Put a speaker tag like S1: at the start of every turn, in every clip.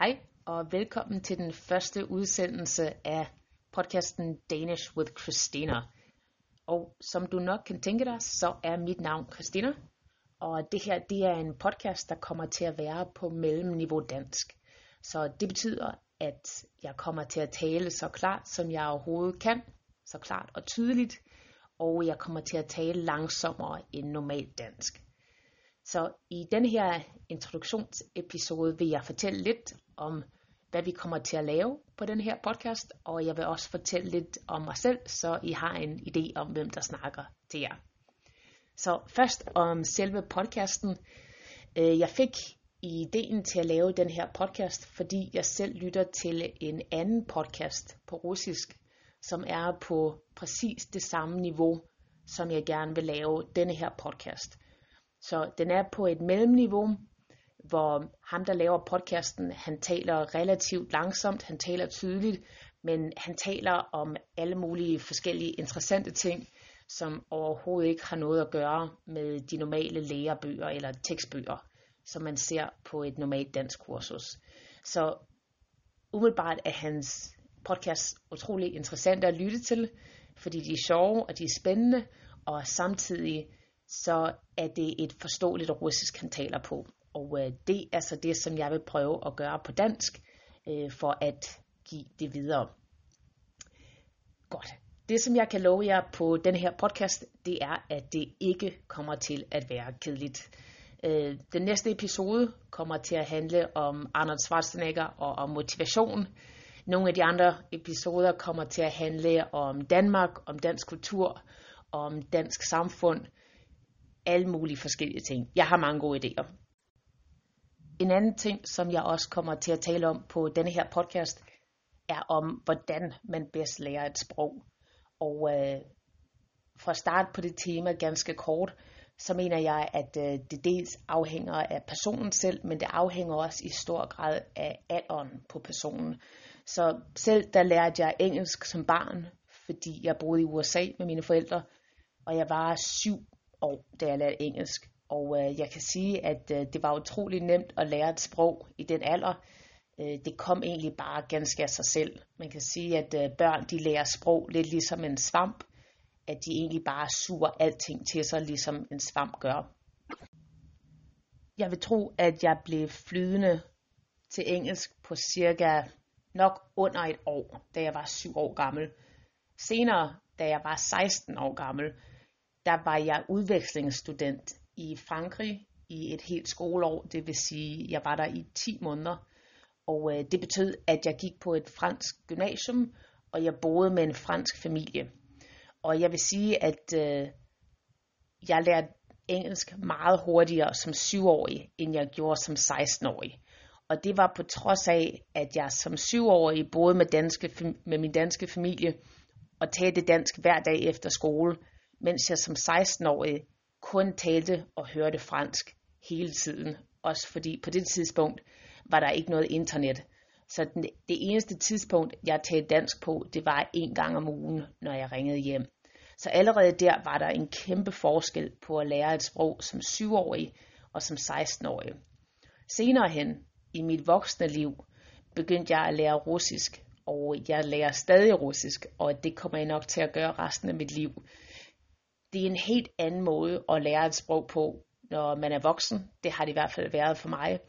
S1: Hej og velkommen til den første udsendelse af podcasten Danish with Christina. Og som du nok kan tænke dig, så er mit navn Christina, og det her det er en podcast, der kommer til at være på mellemniveau dansk. Så det betyder, at jeg kommer til at tale så klart, som jeg overhovedet kan, så klart og tydeligt, og jeg kommer til at tale langsommere end normalt dansk. Så i den her introduktionsepisode vil jeg fortælle lidt om, hvad vi kommer til at lave på den her podcast, og jeg vil også fortælle lidt om mig selv, så I har en idé om, hvem der snakker til jer. Så først om selve podcasten. Øh, jeg fik ideen til at lave den her podcast, fordi jeg selv lytter til en anden podcast på russisk, som er på præcis det samme niveau, som jeg gerne vil lave denne her podcast. Så den er på et mellemniveau, hvor ham, der laver podcasten, han taler relativt langsomt, han taler tydeligt, men han taler om alle mulige forskellige interessante ting, som overhovedet ikke har noget at gøre med de normale lærebøger eller tekstbøger, som man ser på et normalt dansk kursus. Så umiddelbart er hans podcast utrolig interessant at lytte til, fordi de er sjove og de er spændende, og samtidig så er det et forståeligt russisk, han taler på. Og øh, det er så det, som jeg vil prøve at gøre på dansk, øh, for at give det videre. Godt. Det, som jeg kan love jer på den her podcast, det er, at det ikke kommer til at være kedeligt. Øh, den næste episode kommer til at handle om Arnold Schwarzenegger og om motivation. Nogle af de andre episoder kommer til at handle om Danmark, om dansk kultur, om dansk samfund, alle mulige forskellige ting. Jeg har mange gode idéer. En anden ting, som jeg også kommer til at tale om på denne her podcast, er om, hvordan man bedst lærer et sprog. Og øh, for at starte på det tema ganske kort, så mener jeg, at øh, det dels afhænger af personen selv, men det afhænger også i stor grad af alderen på personen. Så selv der lærte jeg engelsk som barn, fordi jeg boede i USA med mine forældre, og jeg var syv år, da jeg lærte engelsk. Og øh, jeg kan sige, at øh, det var utrolig nemt at lære et sprog i den alder. Øh, det kom egentlig bare ganske af sig selv. Man kan sige, at øh, børn de lærer sprog lidt ligesom en svamp. At de egentlig bare suger alting til sig, ligesom en svamp gør. Jeg vil tro, at jeg blev flydende til engelsk på cirka nok under et år, da jeg var syv år gammel. Senere, da jeg var 16 år gammel, der var jeg udvekslingsstudent i Frankrig i et helt skoleår, det vil sige, jeg var der i 10 måneder. Og øh, det betød, at jeg gik på et fransk gymnasium, og jeg boede med en fransk familie. Og jeg vil sige, at øh, jeg lærte engelsk meget hurtigere som syvårig, end jeg gjorde som 16-årig. Og det var på trods af, at jeg som syvårig boede med, danske, med min danske familie og talte dansk hver dag efter skole, mens jeg som 16-årig kun talte og hørte fransk hele tiden. Også fordi på det tidspunkt var der ikke noget internet. Så den, det eneste tidspunkt, jeg talte dansk på, det var en gang om ugen, når jeg ringede hjem. Så allerede der var der en kæmpe forskel på at lære et sprog som 7-årig og som 16-årig. Senere hen i mit voksne liv begyndte jeg at lære russisk, og jeg lærer stadig russisk, og det kommer jeg nok til at gøre resten af mit liv det er en helt anden måde at lære et sprog på, når man er voksen. Det har det i hvert fald været for mig.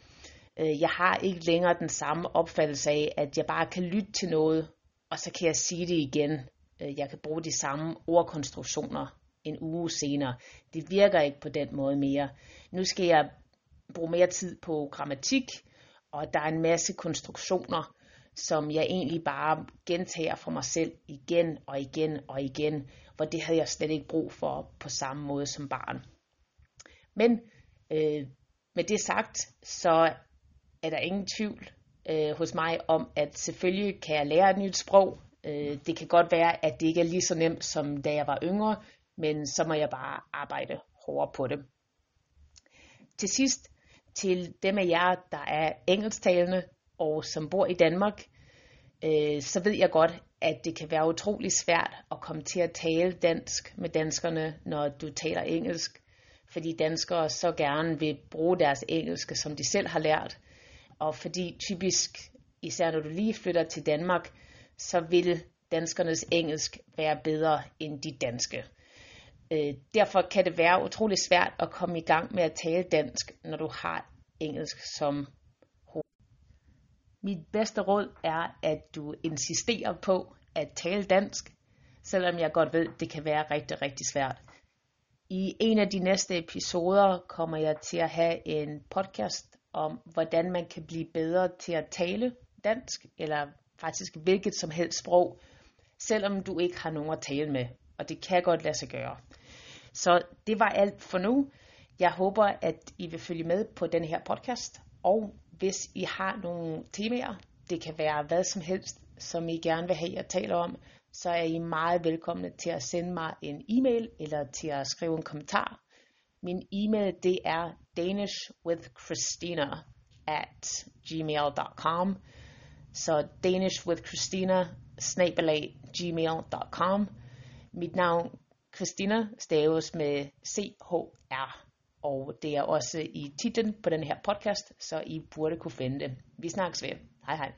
S1: Øh, jeg har ikke længere den samme opfattelse af, at jeg bare kan lytte til noget, og så kan jeg sige det igen. Øh, jeg kan bruge de samme ordkonstruktioner en uge senere. Det virker ikke på den måde mere. Nu skal jeg bruge mere tid på grammatik, og der er en masse konstruktioner, som jeg egentlig bare gentager for mig selv igen og igen og igen, hvor det havde jeg slet ikke brug for på samme måde som barn. Men øh, med det sagt, så er der ingen tvivl øh, hos mig om, at selvfølgelig kan jeg lære et nyt sprog. Øh, det kan godt være, at det ikke er lige så nemt, som da jeg var yngre, men så må jeg bare arbejde hårdere på det. Til sidst, til dem af jer, der er engelsktalende og som bor i Danmark, øh, så ved jeg godt, at det kan være utrolig svært at komme til at tale dansk med danskerne, når du taler engelsk, fordi danskere så gerne vil bruge deres engelske, som de selv har lært. Og fordi typisk, især når du lige flytter til Danmark, så vil danskernes engelsk være bedre end de danske. Øh, derfor kan det være utrolig svært at komme i gang med at tale dansk, når du har engelsk som mit bedste råd er, at du insisterer på at tale dansk, selvom jeg godt ved, det kan være rigtig, rigtig svært. I en af de næste episoder kommer jeg til at have en podcast om, hvordan man kan blive bedre til at tale dansk, eller faktisk hvilket som helst sprog, selvom du ikke har nogen at tale med. Og det kan godt lade sig gøre. Så det var alt for nu. Jeg håber, at I vil følge med på den her podcast, og hvis I har nogle temaer, det kan være hvad som helst, som I gerne vil have, jeg taler om, så er I meget velkomne til at sende mig en e-mail eller til at skrive en kommentar. Min e-mail det er danishwithchristina at gmail.com Så danishwithchristina snabelag gmail.com Mit navn Christina staves med C-H-R og det er også i titlen på den her podcast, så I burde kunne finde det. Vi snakkes ved. Hej hej.